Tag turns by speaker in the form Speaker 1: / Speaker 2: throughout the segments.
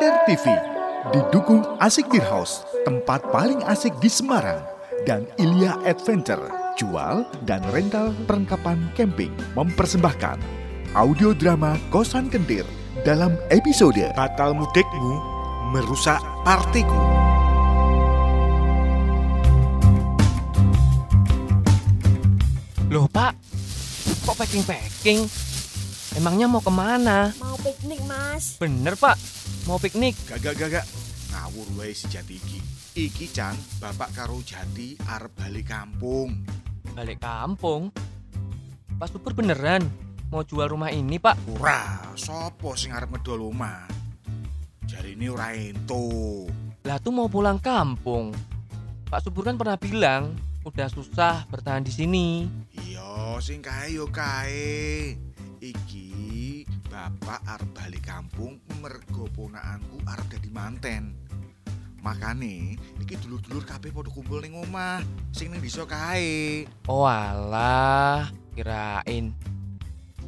Speaker 1: Kender TV didukung Asik Beer House, tempat paling asik di Semarang dan Ilya Adventure, jual dan rental perlengkapan camping mempersembahkan audio drama Kosan Kendir dalam episode
Speaker 2: Batal mudikmu merusak partiku.
Speaker 3: Loh pak, kok packing-packing? Emangnya mau ke mana?
Speaker 4: Mau piknik, Mas.
Speaker 3: Bener pak, mau piknik.
Speaker 2: Gagak gagak ngawur wae si Jati iki. Iki Chan, bapak karo Jati arep balik kampung.
Speaker 3: Balik kampung. Pak Super beneran mau jual rumah ini pak?
Speaker 2: Ora, sopo sing arep ngedol omah? Jari ini ora ento.
Speaker 3: Lah tuh mau pulang kampung. Pak Subur kan pernah bilang udah susah bertahan di sini.
Speaker 2: Iya, sing kae yo kae. Iki bapak arep balik kampung mergo ponakanku arep dadi manten. Makane iki dulur-dulur kabeh padha kumpul ning omah. Sing ning desa kae.
Speaker 3: Oh alah, kirain.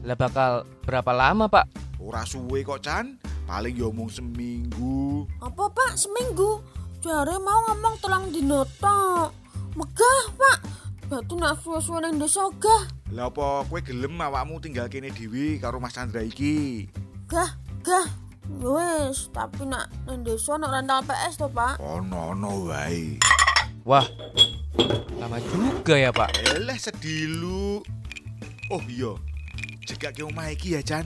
Speaker 3: Lah bakal berapa lama pak?
Speaker 2: Ora suwe kok, Chan. Paling yo mung seminggu.
Speaker 4: Apa, Pak? Seminggu? Jare mau ngomong tulang dino tok. Megah, Pak. Batu nak suwe-suwe nang desa gah.
Speaker 2: Lah apa kowe gelem awakmu tinggal kene dhewe karo Mas Chandra iki?
Speaker 4: Gah, gah. Wes, tapi nak nang desa nak rental PS to, Pak.
Speaker 2: Ono-ono wae.
Speaker 3: Wah, lama juga ya pak.
Speaker 2: Eleh sedilu. Oh iya. Jegake omah iki ya, Chan.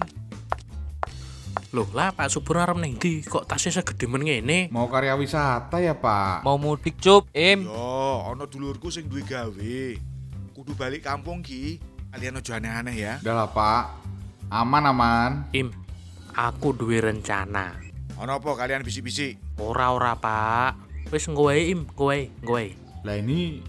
Speaker 5: Loh lah Pak Subur arep ning ndi? Kok tasnya segede men ngene?
Speaker 6: Mau karya wisata ya pak?
Speaker 3: Mau mudik cup, Im.
Speaker 2: Yo, ono dulurku sing duwe gawe. Kudu balik kampung ki. Kalian aja aneh-aneh ya.
Speaker 6: Udah lah pak, aman aman.
Speaker 5: Im, aku duwe rencana.
Speaker 2: Ono apa kalian bisik-bisik?
Speaker 5: Ora-ora Pak. Wis nggo wae Im, nggo wae, nggo wae.
Speaker 6: Lah ini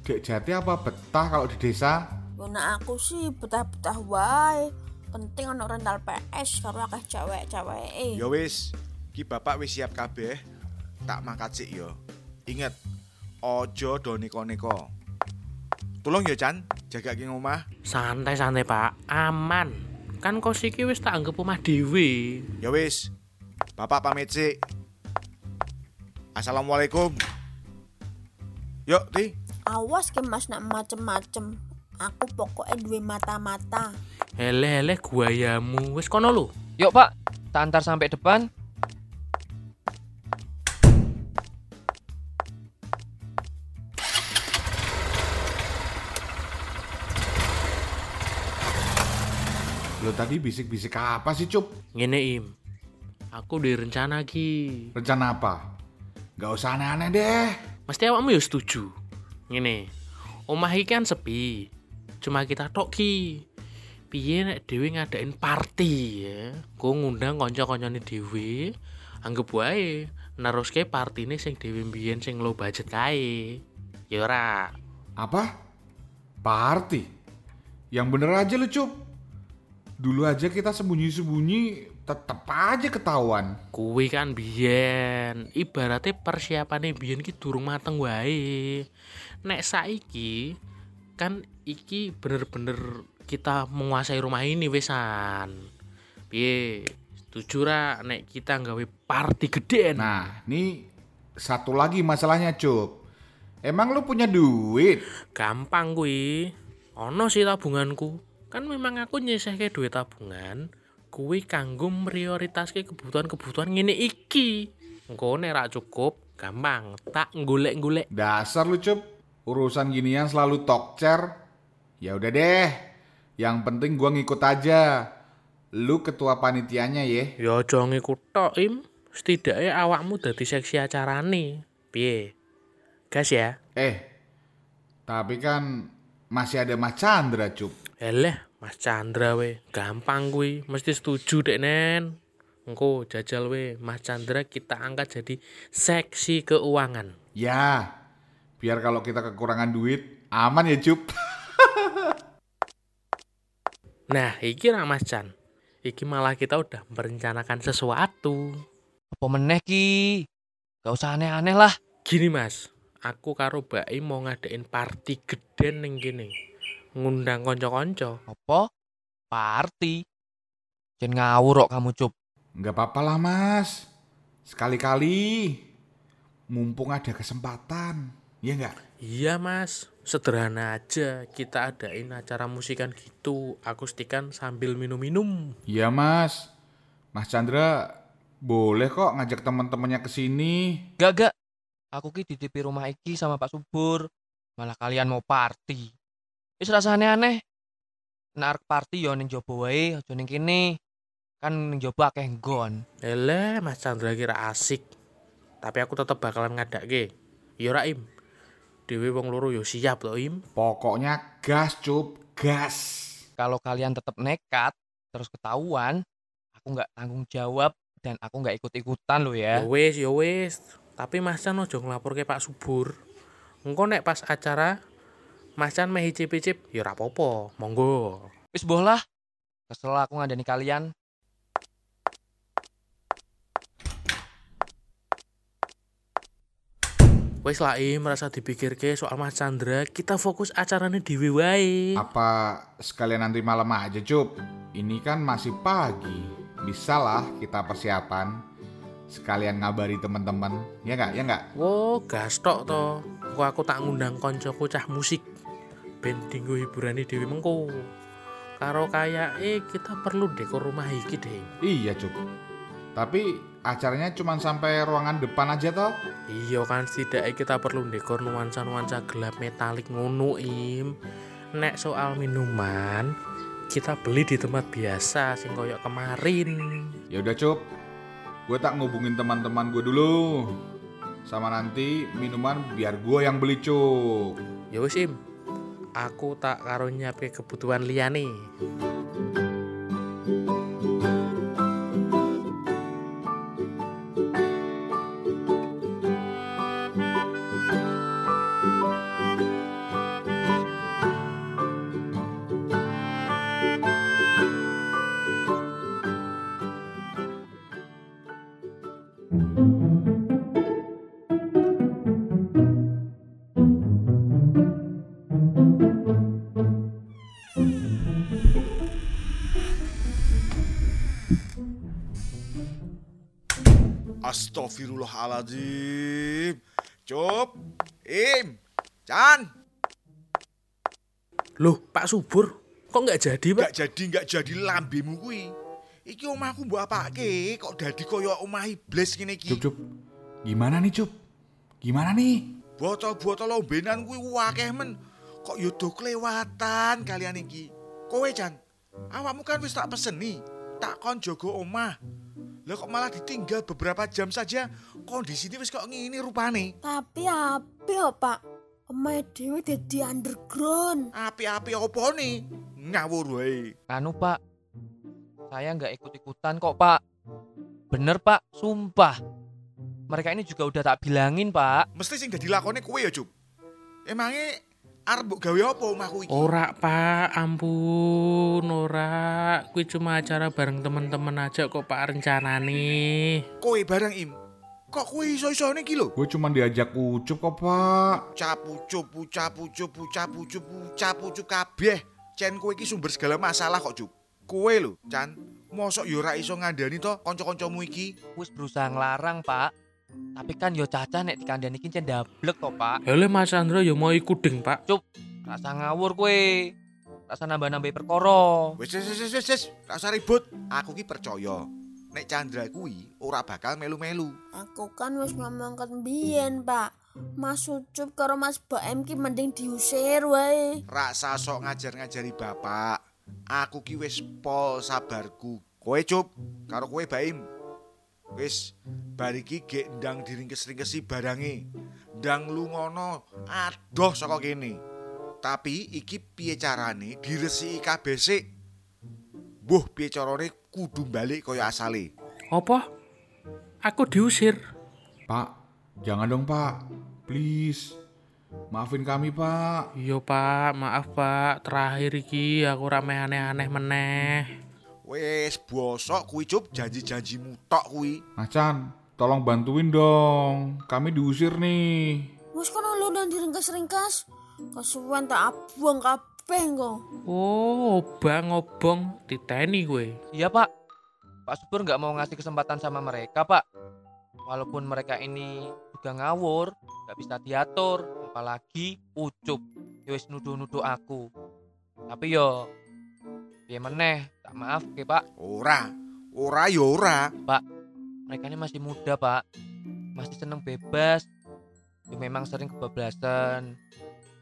Speaker 6: Dek Jati apa betah kalau di desa?
Speaker 4: Nak aku sih betah-betah wae. Penting ono rental PS karo akeh cewek-cewek.
Speaker 2: Ya wis, ki bapak wis siap kabeh. Tak mangkat sik yo. Ingat, ojo do neko-neko. Tolong ya Chan, jaga ki omah.
Speaker 5: Santai-santai Pak, aman. Kan kos iki wis tak anggap omah dhewe.
Speaker 2: Ya wis. Bapak pamit sik. Assalamualaikum. Yuk, Ti.
Speaker 4: Awas ke Mas nak macem-macem. Aku pokoknya duwe mata-mata.
Speaker 5: Hele-hele guayamu. Wis kono lho.
Speaker 3: Yuk pak, tak antar sampai depan.
Speaker 6: Lo tadi bisik-bisik apa sih Cup?
Speaker 5: Ngene Im. Aku duwe rencana ki.
Speaker 6: Rencana apa? Gak usah aneh-aneh deh.
Speaker 5: Mesti awakmu ya setuju. Ngene. Omah iki kan sepi. Cuma kita tok ki. Piye nek dhewe ngadain party ya. Ku ngundang kanca-kancane dhewe. Anggap wae neruske partine sing dhewe mbiyen sing low budget kae. Ya ora.
Speaker 6: Apa? Party? Yang bener aja lu Cup. Dulu aja kita sembunyi-sembunyi tetep aja ketahuan.
Speaker 5: Kuwi kan biyen, ibaratnya persiapane biyen ki durung mateng wae. Nek saiki kan iki bener-bener kita menguasai rumah ini wesan. Piye? Setuju ra nek kita nggawe party gedean?
Speaker 6: Nah, ini satu lagi masalahnya Cup. Emang lu punya duit?
Speaker 5: gampang kuwi. Ono sih tabunganku. Kan memang aku nyisihke duit tabungan kuwi kanggo prioritaske kebutuhan-kebutuhan ngene iki. Engko nek ra cukup, gampang tak golek-golek.
Speaker 6: Dasar lu Cup. Urusan ginian selalu tokcer. Ya udah deh. Yang penting gua ngikut aja. Lu ketua panitianya ya.
Speaker 5: Ya aja ngikut tok, Im. Setidaknya awakmu dadi seksi acarane. Piye? Gas ya.
Speaker 6: Eh, tapi kan masih ada Mas Chandra, Cup.
Speaker 5: Eleh, Mas Chandra we, gampang kuwi, mesti setuju dek nen. Engko jajal we, Mas Chandra kita angkat jadi seksi keuangan.
Speaker 6: Ya, biar kalau kita kekurangan duit, aman ya, Cup.
Speaker 5: Nah, iki ra Mas Chan. Iki malah kita udah merencanakan sesuatu.
Speaker 3: Apa meneh ki? Gak usah aneh-aneh lah.
Speaker 5: Gini Mas, aku karo Mbak Im mau ngadain party gede ning kene. Ngundang konco-konco.
Speaker 3: Apa? Party. Jangan ngawur kok kamu cup.
Speaker 6: Nggak apa-apa lah, Mas. Sekali-kali mumpung ada kesempatan. Ya enggak?
Speaker 5: Iya mas, sederhana aja kita adain acara musikan gitu, akustikan sambil minum-minum.
Speaker 6: Iya mas. Mas Chandra boleh kok ngajak teman-temannya ke sini.
Speaker 3: Gak gak. Aku ki titip rumah iki sama Pak Subur. Malah kalian mau party. Wis rasane aneh. Nek arep party yo ning jaba wae, aja ning kene. Kan ning jaba akeh nggon.
Speaker 5: Ele, Mas Chandra kira asik. Tapi aku tetep bakalan ngadakke. Iya Raim. Dewi wong loro yo siap to, Im.
Speaker 6: Pokoknya gas cup, gas.
Speaker 3: Kalau kalian tetap nekat terus ketahuan, aku nggak tanggung jawab dan aku nggak ikut-ikutan lo ya.
Speaker 5: Ya wis, ya wis. Tapi Mas Chan ojo nglaporke Pak Subur. Engko nek pas acara Mas Chan meh icip-icip, ya ora apa-apa, monggo.
Speaker 3: Wis boh lah. Kesel aku ngadani kalian.
Speaker 5: Wis lah merasa dipikirke soal Mas Chandra, kita fokus acarane dhewe wae.
Speaker 6: Apa sekalian nanti malam aja cup? Ini kan masih pagi. Bisa lah kita persiapan. Sekalian ngabari teman-teman. Ya enggak? Ya enggak?
Speaker 5: Wo, gas tok to. Kok aku tak ngundang koncoku cah musik. Ben dinggo hiburane dhewe mengko. Karo eh kita perlu dekor rumah iki deh.
Speaker 6: Iya cup. Tapi acaranya cuma sampai ruangan depan aja toh?
Speaker 5: Iya kan setidaknya kita perlu dekor nuansa-nuansa gelap metalik ngono im. Nek soal minuman, kita beli di tempat biasa sing koyok kemarin.
Speaker 6: Ya udah cup. Gue tak ngubungin teman-teman gue dulu. Sama nanti minuman biar gue yang beli cup.
Speaker 5: Ya wis im. Aku tak karo nyiapke kebutuhan liyane.
Speaker 2: Astagfirullahaladzim. Cup, Im, Chan,
Speaker 5: Loh, Pak Subur, kok nggak jadi, Pak?
Speaker 2: nggak jadi nggak jadi lambemu kuwi. Iki omahku mbok apake kok dadi kaya omah iblis ngene iki.
Speaker 6: Cup cup. Gimana nih cup? Gimana nih?
Speaker 2: Botol-botol lombenan kuwi akeh men. Kok yo do kelewatan kalian iki. Kowe Jan, awakmu kan wis tak peseni, tak kon jaga omah. Lah kok malah ditinggal beberapa jam saja, kondisi ini wis kok ngini rupane.
Speaker 4: Tapi api ya pak. Omae dewe dadi underground.
Speaker 2: Api-api apa nih? Ngawur wae.
Speaker 3: Anu pak, saya nggak ikut-ikutan kok pak. Bener pak, sumpah. Mereka ini juga udah tak bilangin pak.
Speaker 2: Mesti sing dadi lakone kowe ya, Cuk. Emangnya arep mbok gawe apa omahku iki?
Speaker 5: Ora, Pak. Ampun, ora. Kuwi cuma acara bareng temen-temen aja kok, Pak, rencanane.
Speaker 2: Kowe bareng Im. Kok kowe iso-isone iki lho?
Speaker 6: Gue cuma diajak ucup kok pak.
Speaker 2: Capu cupu capu cupu capu cupu capu cupu kabeh. Cen kowe iki sumber segala masalah kok, Cuk. Kowe lho, Chan. Mosok yo ora iso ngandani to kanca-kancamu iki?
Speaker 3: Wis berusaha ngelarang pak. Tapi kan yo caca nek dikandani iki cen dablek to pak.
Speaker 5: Hele Mas Chandra ya mau ikut ding, Pak.
Speaker 3: Rasa ngawur kue. Rasa nambah-nambah perkara.
Speaker 2: Wis wis wis wis wis, ora usah ribut. Aku ki percaya. Nek Chandra kuwi ora bakal melu-melu.
Speaker 4: Aku kan wis ngomong ke mbiyen pak. Mas Ucup karo Mas Baem ki mending diusir wae.
Speaker 2: Rasa sok ngajar-ngajari bapak. Aku ki wis pol sabarku. Kowe cup karo kowe Baim. Wis bar iki gek ndang diringkes-ringkesi barange. Ndang lungono adoh saka kene. Tapi iki piye carane diresiki kabeh sik. Mbuh piye carane kudu balik kaya asale.
Speaker 5: Apa? Aku diusir.
Speaker 6: Pak, jangan dong pak. Please. Maafin kami pak.
Speaker 5: Iya, Pak. Maaf, Pak. Terakhir iki aku rame aneh-aneh meneh.
Speaker 2: Wis bosok kuwi cup janji-janjimu tok kuwi.
Speaker 6: Macan, tolong bantuin dong. Kami diusir nih.
Speaker 4: Wis kono lu dan diringkas-ringkas. Kesuwen tak abuang kabeh kok.
Speaker 5: Oh, obang obong diteni gue.
Speaker 3: Iya pak. Pak Subur nggak mau ngasih kesempatan sama mereka pak. walaupun mereka ini juga ngawur, nggak bisa diatur, apalagi ucup, ya wis nuduh-nuduh aku. Tapi yo, piye meneh, tak maaf ke pak,
Speaker 2: Ora, ora ya ora.
Speaker 3: mereka ini masih muda pak, masih seneng bebas, ya memang sering kebablasan.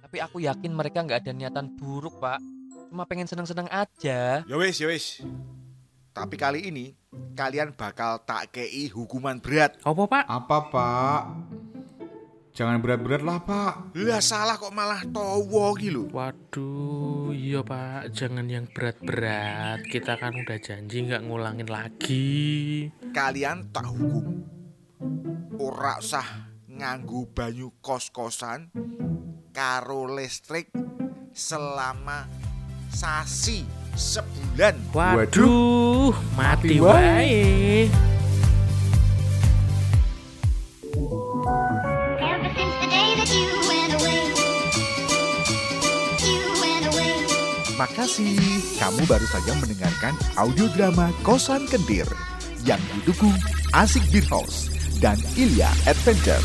Speaker 3: Tapi aku yakin mereka nggak ada niatan buruk pak, cuma pengen seneng-seneng aja.
Speaker 2: Ya wis, ya wis. Tapi kali ini kalian bakal tak kei hukuman berat.
Speaker 5: Apa pak?
Speaker 6: Apa pak? Jangan berat-berat lah pak.
Speaker 2: Lah salah kok malah towo iki lho.
Speaker 5: Waduh, iya pak, jangan yang berat-berat. Kita kan udah janji nggak ngulangin lagi.
Speaker 2: Kalian tak hukum. Ora usah nganggu banyu kos-kosan karo listrik selama sasi sebulan.
Speaker 5: Waduh, mati
Speaker 6: Mati
Speaker 5: wae.
Speaker 1: Kamu baru saja mendengarkan audio drama Kosan Kendir yang didukung Asik Beer House dan Ilya Adventure.